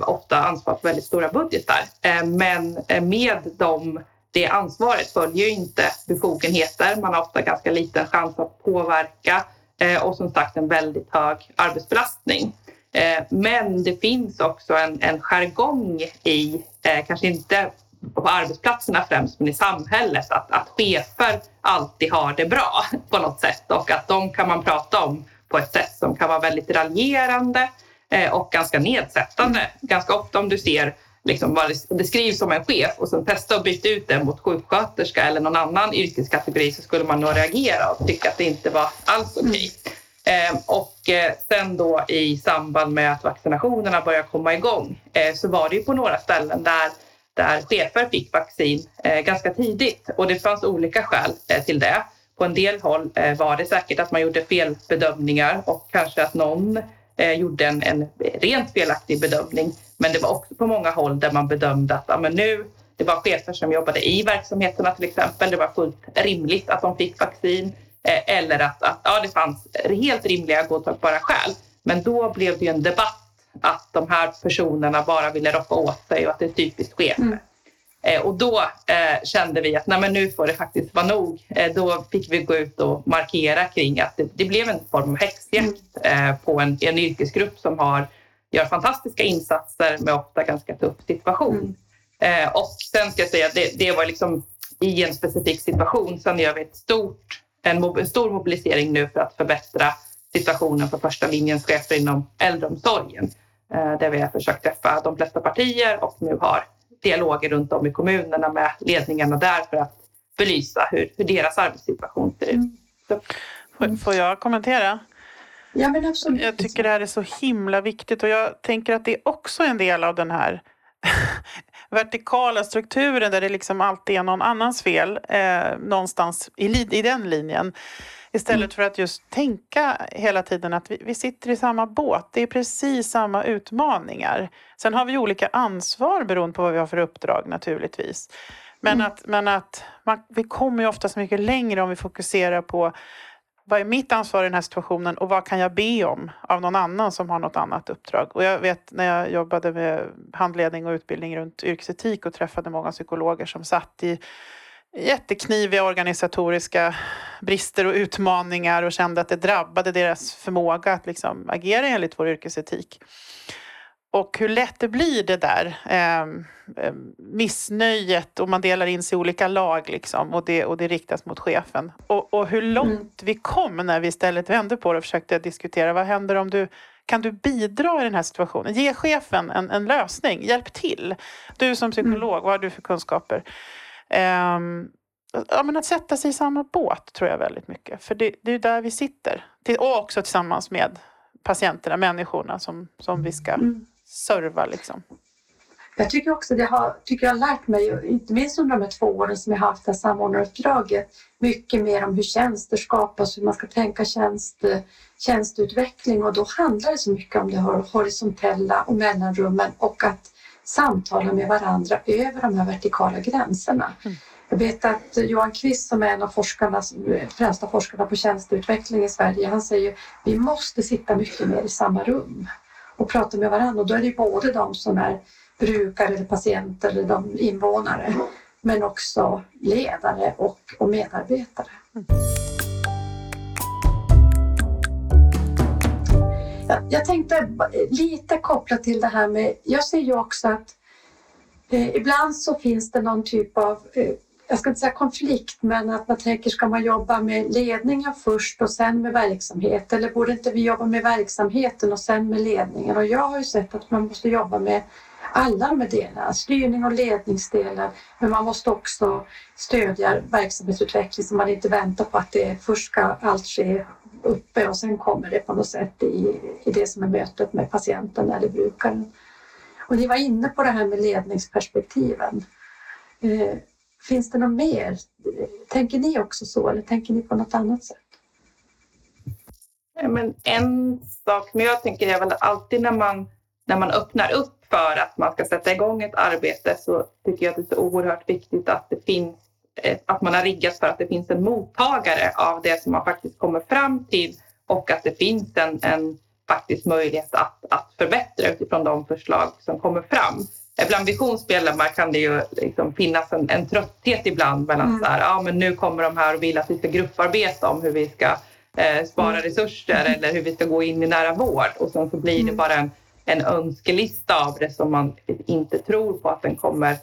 ofta ansvar för väldigt stora budgetar. Men med de det ansvaret följer ju inte befogenheter. Man har ofta ganska liten chans att påverka eh, och som sagt en väldigt hög arbetsbelastning. Eh, men det finns också en, en jargong i, eh, kanske inte på arbetsplatserna främst, men i samhället, att, att chefer alltid har det bra på något sätt och att de kan man prata om på ett sätt som kan vara väldigt raljerande eh, och ganska nedsättande. Ganska ofta om du ser liksom vad det beskrivs som en chef och sen testa att byta ut det mot sjuksköterska eller någon annan yrkeskategori så skulle man nog reagera och tycka att det inte var alls okej. Okay. Mm. Eh, och eh, sen då i samband med att vaccinationerna började komma igång eh, så var det ju på några ställen där, där chefer fick vaccin eh, ganska tidigt och det fanns olika skäl till det. På en del håll var det säkert att man gjorde felbedömningar och kanske att någon gjorde en, en rent felaktig bedömning. Men det var också på många håll där man bedömde att ja, men nu, det var chefer som jobbade i verksamheterna till exempel. Det var fullt rimligt att de fick vaccin eh, eller att, att ja, det fanns helt rimliga godtagbara skäl. Men då blev det ju en debatt att de här personerna bara ville roffa åt sig och att det är typiskt chefer. Mm. Eh, och då eh, kände vi att nej, men nu får det faktiskt vara nog. Eh, då fick vi gå ut och markera kring att det, det blev en form av häxjakt mm. eh, på en, en yrkesgrupp som har gör fantastiska insatser med ofta ganska tuff situation. Mm. Eh, och sen ska jag säga att det, det var liksom i en specifik situation. Sen gör vi ett stort, en, en stor mobilisering nu för att förbättra situationen för första linjens chefer inom äldreomsorgen. Eh, där vi har försökt träffa de flesta partier och nu har dialoger runt om i kommunerna med ledningarna där för att belysa hur, hur deras arbetssituation ser ut. Mm. Får jag kommentera? Ja, men absolut. Jag tycker det här är så himla viktigt och jag tänker att det är också en del av den här vertikala strukturen där det liksom alltid är någon annans fel eh, någonstans i, i den linjen. Istället mm. för att just tänka hela tiden att vi, vi, sitter i samma båt. Det är precis samma utmaningar. Sen har vi olika ansvar beroende på vad vi har för uppdrag naturligtvis. Men mm. att, men att man, vi kommer ju oftast mycket längre om vi fokuserar på vad är mitt ansvar i den här situationen och vad kan jag be om av någon annan som har något annat uppdrag? Och jag vet när jag jobbade med handledning och utbildning runt yrkesetik och träffade många psykologer som satt i jättekniviga organisatoriska brister och utmaningar och kände att det drabbade deras förmåga att liksom agera enligt vår yrkesetik och hur lätt det blir det där eh, missnöjet och man delar in sig i olika lag liksom och det, och det riktas mot chefen. Och, och hur långt mm. vi kom när vi istället vände på det och försökte diskutera vad händer om du kan du bidra i den här situationen? Ge chefen en, en lösning, hjälp till. Du som psykolog, mm. vad har du för kunskaper? Um, ja, men att sätta sig i samma båt tror jag väldigt mycket. För det, det är där vi sitter. Och också tillsammans med patienterna, människorna som, som vi ska mm. Serva. Liksom. Jag tycker också det har, tycker jag har lärt mig, inte minst under de här två åren som jag har haft det här samordnaruppdraget, mycket mer om hur tjänster skapas, hur man ska tänka tjänst, tjänsteutveckling och då handlar det så mycket om det horisontella och mellanrummen och att samtala med varandra över de här vertikala gränserna. Mm. Jag vet att Johan Kvist som är en av forskarna, främsta forskarna på tjänsteutveckling i Sverige, han säger vi måste sitta mycket mer i samma rum och prata med varandra och då är det både de som är brukare eller patienter eller de invånare men också ledare och, och medarbetare. Mm. Jag, jag tänkte lite kopplat till det här med, jag ser ju också att eh, ibland så finns det någon typ av eh, jag ska inte säga konflikt, men att man tänker ska man jobba med ledningen först och sen med verksamhet? Eller borde inte vi jobba med verksamheten och sen med ledningen? Och jag har ju sett att man måste jobba med alla de delarna, styrning och ledningsdelar. Men man måste också stödja verksamhetsutveckling så man inte väntar på att det först ska allt ske uppe och sen kommer det på något sätt i, i det som är mötet med patienten eller brukaren. Och ni var inne på det här med ledningsperspektiven. Eh, Finns det något mer? Tänker ni också så eller tänker ni på något annat sätt? Men en sak som jag tänker är väl alltid när man, när man öppnar upp för att man ska sätta igång ett arbete så tycker jag att det är så oerhört viktigt att det finns eh, att man har riggat för att det finns en mottagare av det som man faktiskt kommer fram till och att det finns en, en faktisk möjlighet att, att förbättra utifrån de förslag som kommer fram. Bland visionsmedlemmar kan det ju liksom finnas en, en trötthet ibland mellan mm. så här, ja men nu kommer de här och vill att vi ska grupparbeta om hur vi ska eh, spara mm. resurser eller hur vi ska gå in i nära vård och sen så blir det mm. bara en, en önskelista av det som man inte tror på att den kommer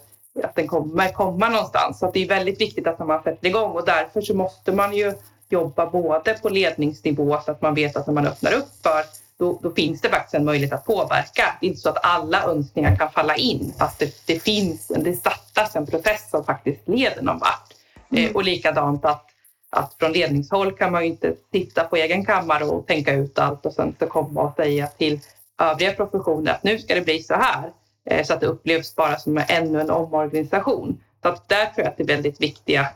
att den kommer komma någonstans. Så det är väldigt viktigt att man sätter igång och därför så måste man ju jobba både på ledningsnivå så att man vet att när man öppnar upp för då, då, finns det faktiskt en möjlighet att påverka. Det är inte så att alla önskningar kan falla in fast det, det finns, det startas en process som faktiskt leder någon vart. Mm. Eh, och likadant att, att från ledningshåll kan man ju inte sitta på egen kammare och tänka ut allt och sen så komma och säga till övriga professioner att nu ska det bli så här eh, så att det upplevs bara som ännu en omorganisation. Så att där tror jag att det är väldigt viktiga,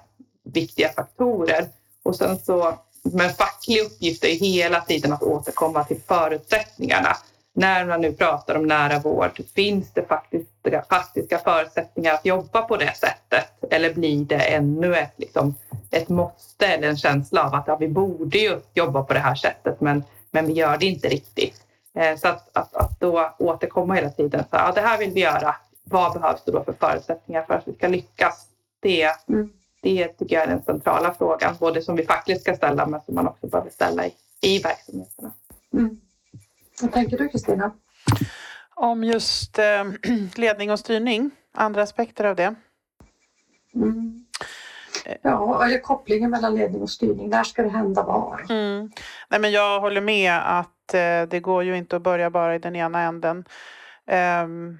viktiga faktorer. Och sen så men facklig uppgift är hela tiden att återkomma till förutsättningarna. När man nu pratar om nära vård, finns det faktiska, faktiska förutsättningar att jobba på det sättet? Eller blir det ännu ett, liksom, ett måste eller en känsla av att ja, vi borde ju jobba på det här sättet men, men vi gör det inte riktigt. Eh, så att, att, att då återkomma hela tiden. Så, ja, det här vill vi göra. Vad behövs det då för förutsättningar för att vi ska lyckas? Det, mm det tycker jag är den centrala frågan, både som vi fackligt ska ställa men som man också behöver ställa i, i verksamheterna. Mm. Vad tänker du Kristina? Om just eh, ledning och styrning, andra aspekter av det? Mm. Ja, eller kopplingen mellan ledning och styrning. När ska det hända var? Mm. Nej, men jag håller med att eh, det går ju inte att börja bara i den ena änden. Um,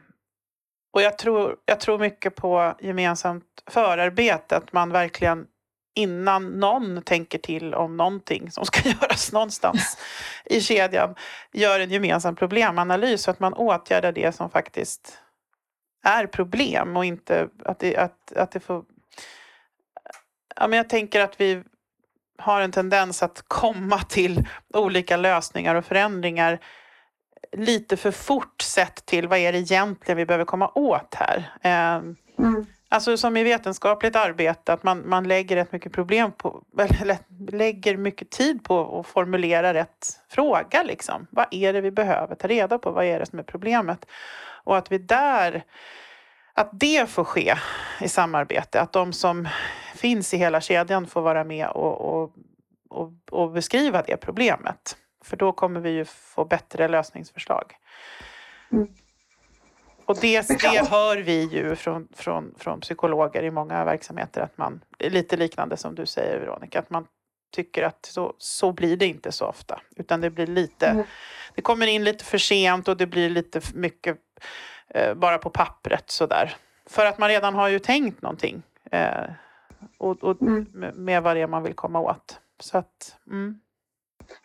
och jag tror, jag tror mycket på gemensamt förarbete, att man verkligen innan någon tänker till om någonting som ska göras någonstans i kedjan gör en gemensam problemanalys så att man åtgärdar det som faktiskt är problem och inte att det, att, att det får... Ja, men jag tänker att vi har en tendens att komma till olika lösningar och förändringar lite för fort sett till vad är det egentligen vi behöver komma åt här. Ehm, mm. Alltså som i vetenskapligt arbete, att man, man lägger rätt mycket problem på, eller lägger mycket tid på att formulera rätt fråga. Liksom. Vad är det vi behöver ta reda på? Vad är det som är problemet? Och att vi där, att det får ske i samarbete. Att de som finns i hela kedjan får vara med och, och, och, och beskriva det problemet. För då kommer vi ju få bättre lösningsförslag. Mm. Och det, det hör vi ju från, från, från psykologer i många verksamheter att man, lite liknande som du säger Veronica, att man tycker att så, så blir det inte så ofta. Utan det blir lite, mm. det kommer in lite för sent och det blir lite mycket eh, bara på pappret sådär. För att man redan har ju tänkt någonting eh, och, och mm. med vad det är man vill komma åt. Så att, mm.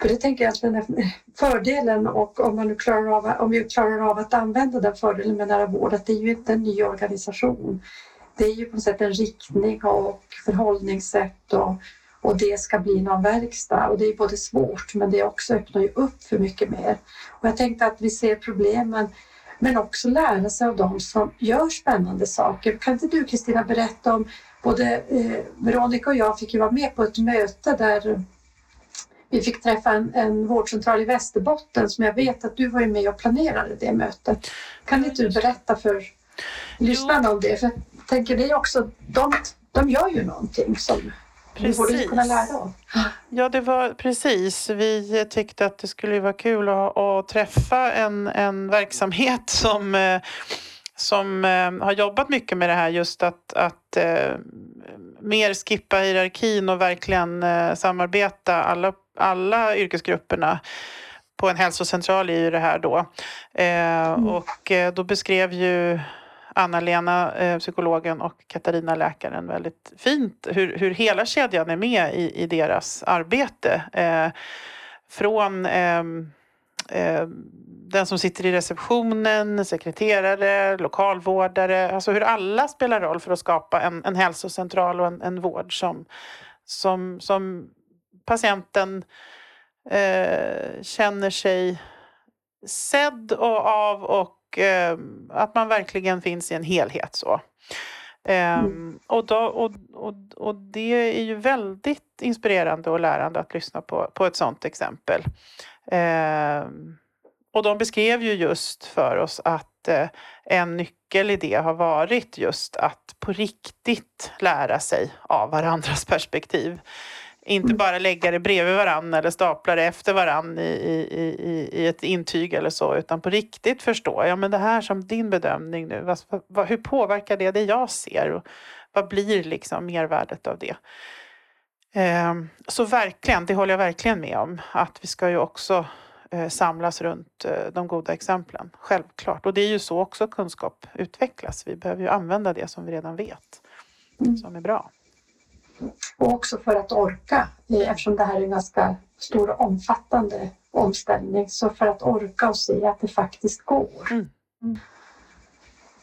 För det tänker jag att den här fördelen och om, man nu klarar av, om vi klarar av att använda den fördelen med nära vård, att det är ju inte en ny organisation. Det är ju på något sätt en riktning och förhållningssätt och, och det ska bli någon verkstad. Och det är både svårt men det också öppnar ju upp för mycket mer. Och jag tänkte att vi ser problemen men också lära sig av de som gör spännande saker. Kan inte du Kristina berätta om både eh, Veronica och jag fick ju vara med på ett möte där vi fick träffa en, en vårdcentral i Västerbotten som jag vet att du var med och planerade det mötet. Kan inte du berätta för lyssnarna om det? För jag tänker det är också, de, de gör ju någonting som Precis. vi borde kunna lära av. Ja, det var precis. Vi tyckte att det skulle vara kul att, att träffa en, en verksamhet som eh, som eh, har jobbat mycket med det här just att, att eh, mer skippa hierarkin och verkligen samarbeta alla, alla yrkesgrupperna på en hälsocentral är ju det här då. Eh, mm. Och eh, då beskrev ju Anna-Lena, eh, psykologen och Katarina, läkaren, väldigt fint hur, hur hela kedjan är med i, i deras arbete. från ehm, den som sitter i receptionen, sekreterare, lokalvårdare, alltså hur alla spelar roll för att skapa en, en hälsocentral och en, en vård som, som, som patienten eh, känner sig sedd och av och eh, att man verkligen finns i en helhet. så. Eh, mm. och, då, och, och, och det är ju väldigt inspirerande och lärande att lyssna på, på ett sådant exempel. Eh, och de beskrev ju just för oss att eh, en nyckel i det har varit just att på riktigt lära sig av varandras perspektiv. Inte bara lägga det bredvid varandra eller stapla det efter varandra i, i, i, i ett intyg eller så, utan på riktigt förstå, ja men det här som din bedömning nu, vad, vad, hur påverkar det det jag ser? Och vad blir liksom mervärdet av det? Eh, så verkligen, det håller jag verkligen med om, att vi ska ju också Eh, samlas runt eh, de goda exemplen. Självklart. Och det är ju så också kunskap utvecklas. Vi behöver ju använda det som vi redan vet, mm. som är bra. Och också för att orka, eh, eftersom det här är en ganska stor och omfattande omställning, så för att orka och se att det faktiskt går. Mm. Mm.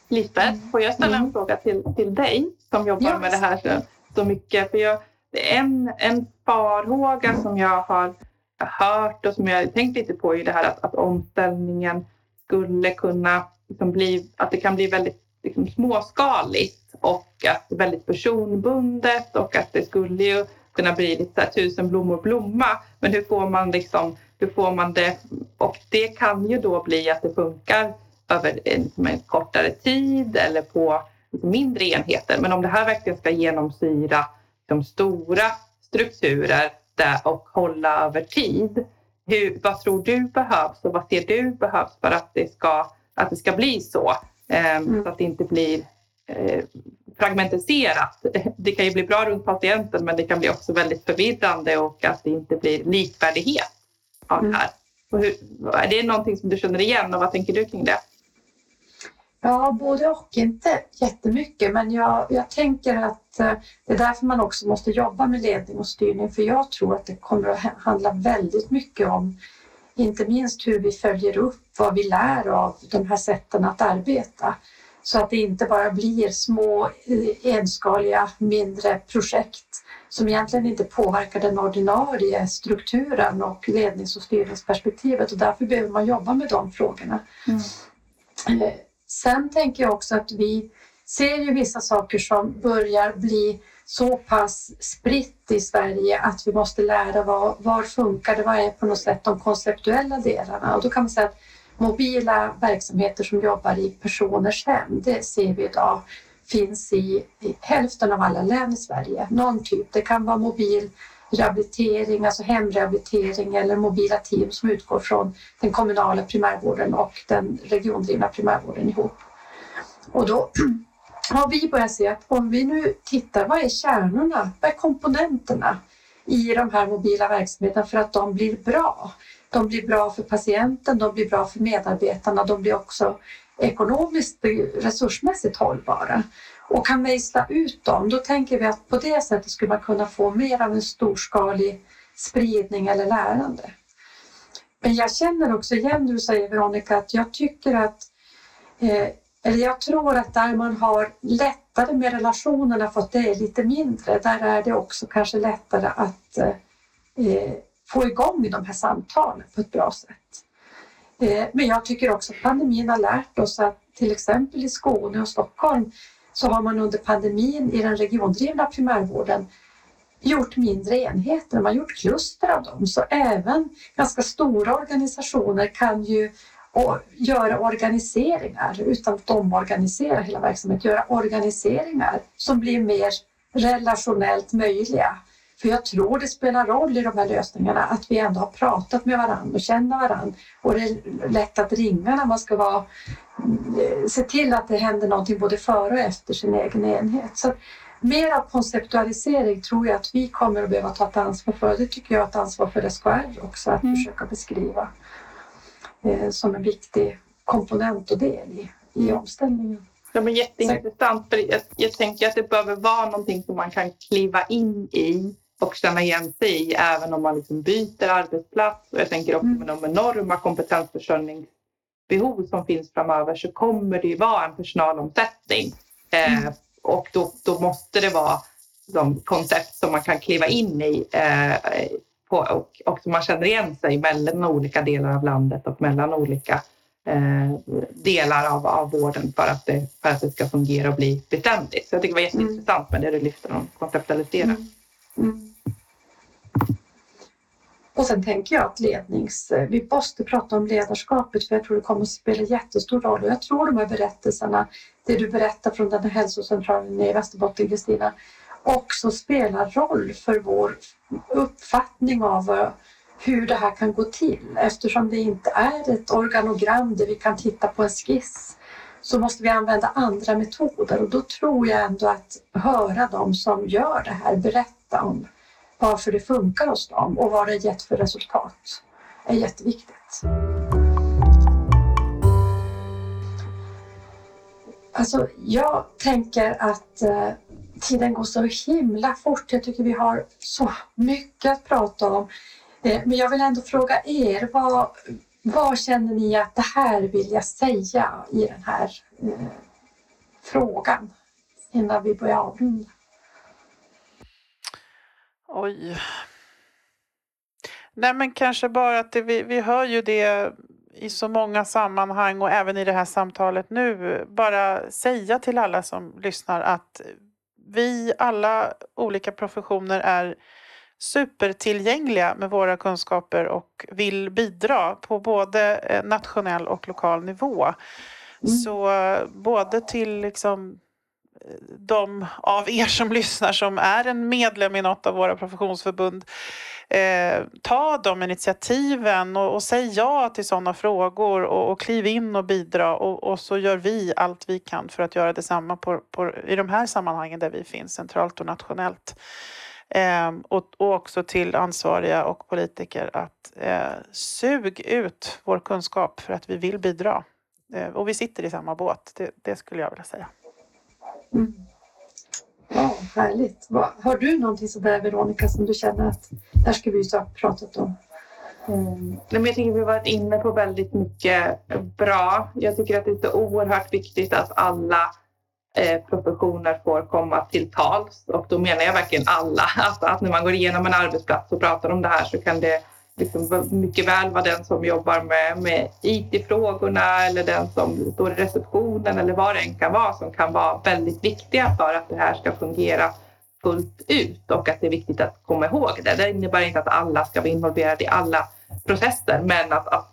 Lisbeth, får jag ställa en mm. fråga till, till dig som jobbar ja, med det här så, så mycket? För jag, en, en farhåga som jag har hört och som jag tänkt lite på är det här att, att omställningen skulle kunna liksom bli, att det kan bli väldigt liksom, småskaligt och att väldigt personbundet och att det skulle ju kunna bli lite så tusen blommor blomma. Men hur får man liksom, hur får man det? Och det kan ju då bli att det funkar över en, en kortare tid eller på mindre enheter. Men om det här verkligen ska genomsyra de stora strukturer måste och hålla över tid. Hur, vad tror du behövs och vad ser du behövs för att det ska, att det ska bli så? Eh, mm. Så att det inte blir eh, fragmentiserat. Det kan ju bli bra runt patienten men det kan bli också väldigt förvirrande och att det inte blir likvärdighet av det här. Och hur, är det någonting som du känner igen och vad tänker du kring det? Ja, både och. Inte jättemycket, men jag, jag tänker att eh, det är därför man också måste jobba med ledning och styrning. För jag tror att det kommer att handla väldigt mycket om inte minst hur vi följer upp vad vi lär av de här sätten att arbeta. Så att det inte bara blir små eh, enskaliga mindre projekt som egentligen inte påverkar den ordinarie strukturen och lednings och styrningsperspektivet och därför behöver man jobba med de frågorna. Mm. Eh, Sen tänker jag också att vi ser ju vissa saker som börjar bli så pass spritt i Sverige att vi måste lära var, var funkar det, vad är på något sätt de konceptuella delarna och då kan man säga att mobila verksamheter som jobbar i personers hem, det ser vi idag finns i, i hälften av alla län i Sverige. Någon typ, det kan vara mobil rehabilitering, alltså hemrehabilitering eller mobila team som utgår från den kommunala primärvården och den regiondrivna primärvården ihop. Och då har vi börjat se att om vi nu tittar, vad är kärnorna, vad är komponenterna i de här mobila verksamheterna för att de blir bra? De blir bra för patienten, de blir bra för medarbetarna, de blir också ekonomiskt resursmässigt hållbara. Och kan mejsla ut dem, då tänker vi att på det sättet skulle man kunna få mer av en storskalig spridning eller lärande. Men jag känner också igen du säger Veronica att jag tycker att eh, eller jag tror att där man har lättare med relationerna för att det är lite mindre, där är det också kanske lättare att eh, få igång de här samtalen på ett bra sätt. Eh, men jag tycker också att pandemin har lärt oss att till exempel i Skåne och Stockholm så har man under pandemin i den regiondrivna primärvården gjort mindre enheter, man har gjort kluster av dem. Så även ganska stora organisationer kan ju göra organiseringar utan att omorganisera hela verksamheten, göra organiseringar som blir mer relationellt möjliga. För jag tror det spelar roll i de här lösningarna att vi ändå har pratat med varandra och känner varandra och det är lätt att ringa när man ska vara, eh, se till att det händer någonting både före och efter sin egen enhet. Så mer av konceptualisering tror jag att vi kommer att behöva ta ett ansvar för. Det tycker jag är ett ansvar för SKR också att mm. försöka beskriva eh, som en viktig komponent och del i, i mm. omställningen. Ja, men jätteintressant. För jag, jag tänker att det behöver vara någonting som man kan kliva in i och känna igen sig i även om man liksom byter arbetsplats. Och jag tänker också med de enorma kompetensförsörjningsbehov som finns framöver så kommer det ju vara en personalomsättning. Eh, mm. och då, då måste det vara de koncept som man kan kliva in i eh, på, och, och som man känner igen sig mellan olika delar av landet och mellan olika eh, delar av, av vården för att, det, för att det ska fungera och bli beständigt. Så jag tycker det var jätteintressant med det du lyfter om konceptualisera. Mm. Mm. Och sen tänker jag att lednings... Eh, vi måste prata om ledarskapet för jag tror det kommer att spela jättestor roll. Och jag tror de här berättelserna, det du berättar från den här hälsocentralen i Västerbotten, Kristina, också spelar roll för vår uppfattning av eh, hur det här kan gå till. Eftersom det inte är ett organogram där vi kan titta på en skiss så måste vi använda andra metoder och då tror jag ändå att höra dem som gör det här berätta om varför det funkar hos dem och vad det gett för resultat är jätteviktigt. Alltså, jag tänker att eh, tiden går så himla fort. Jag tycker vi har så mycket att prata om. Eh, men jag vill ändå fråga er, vad, vad känner ni att det här vill jag säga i den här eh, frågan innan vi börjar avrunda? Oj. Nej men kanske bara att det, vi, vi hör ju det i så många sammanhang och även i det här samtalet nu. Bara säga till alla som lyssnar att vi alla olika professioner är supertillgängliga med våra kunskaper och vill bidra på både eh, nationell och lokal nivå. Mm. Så både till liksom de av er som lyssnar som är en medlem i något av våra professionsförbund eh, ta de initiativen och, och säg ja till sådana frågor och, och kliv in och bidra och, och, så gör vi allt vi kan för att göra detsamma på, på, i de här sammanhangen där vi finns centralt och nationellt. Eh, och, och också till ansvariga och politiker att eh, sug ut vår kunskap för att vi vill bidra. Eh, och vi sitter i samma båt, det, det skulle jag vilja säga. Mm. Ja, härligt. Har du någonting sådär Veronica som du känner att där ska vi ha pratat om? Mm. Jag tycker vi har varit inne på väldigt mycket bra. Jag tycker att det är så oerhört viktigt att alla eh, professioner får komma till tals och då menar jag verkligen alla. Alltså att när man går igenom en arbetsplats och pratar om det här så kan det liksom mycket väl vara den som jobbar med, med IT-frågorna eller den som står i receptionen eller vad det än kan vara som kan vara väldigt viktiga för att det här ska fungera fullt ut och att det är viktigt att komma ihåg det. Det innebär inte att alla ska vara involverade i alla processer men att, att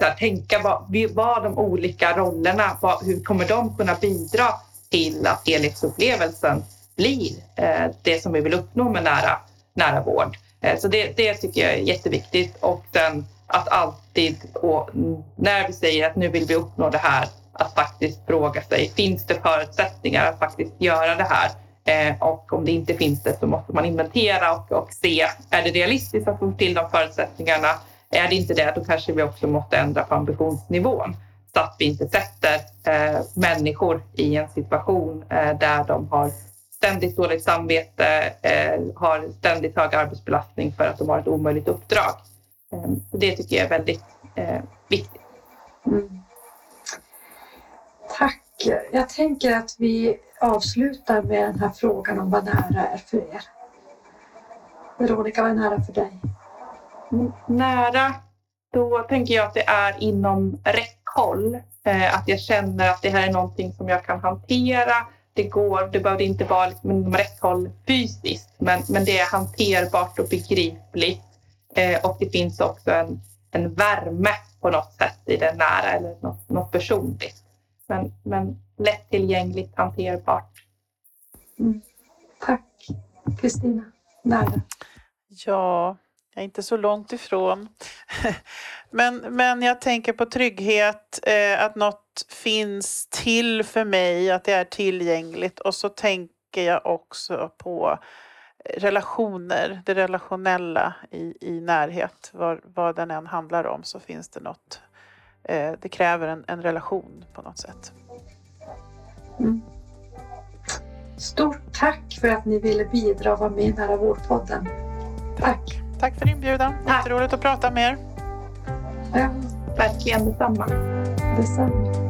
här, tänka vad, vad de olika rollerna, vad, hur kommer de kunna bidra till att helhetsupplevelsen blir eh, det som vi vill uppnå med nära, nära vård. Eh, så det, det tycker jag är jätteviktigt och sen att alltid, och när vi säger att nu vill vi uppnå det här, att faktiskt fråga sig, finns det förutsättningar att faktiskt göra det här? Eh, och om det inte finns det så måste man inventera och, och se, är det realistiskt att få till de förutsättningarna? Är det inte det, då kanske vi också måste ändra på ambitionsnivån så att vi inte sätter eh, människor i en situation eh, där de har ständigt dåligt samvete, eh, har ständigt hög arbetsbelastning för att de har ett omöjligt uppdrag. Eh, det tycker jag är väldigt eh, viktigt. Mm. Tack. Jag tänker att vi avslutar med den här frågan om vad nära är för er. Veronica, vad är nära för dig? Nära, då tänker jag att det är inom räckhåll. Eh, att jag känner att det här är någonting som jag kan hantera. Det går, det behöver inte vara liksom inom räckhåll fysiskt, men, men det är hanterbart och begripligt. Eh, och det finns också en, en värme på något sätt i det nära eller något, något personligt. Men, men lättillgängligt, hanterbart. Mm. Tack. Kristina, nära? Ja, jag är inte så långt ifrån. men, men jag tänker på trygghet, eh, att något finns till för mig, att det är tillgängligt. Och så tänker jag också på relationer, det relationella i, i närhet. Vad, vad den än handlar om så finns det något. Eh, det kräver en, en relation på något sätt. Mm. Stort tack för att ni ville bidra och vara med i Nära vårdpodden. Tack. Tack för inbjudan. Jätteroligt att prata med er. Ja, Verkligen detsamma. detsamma.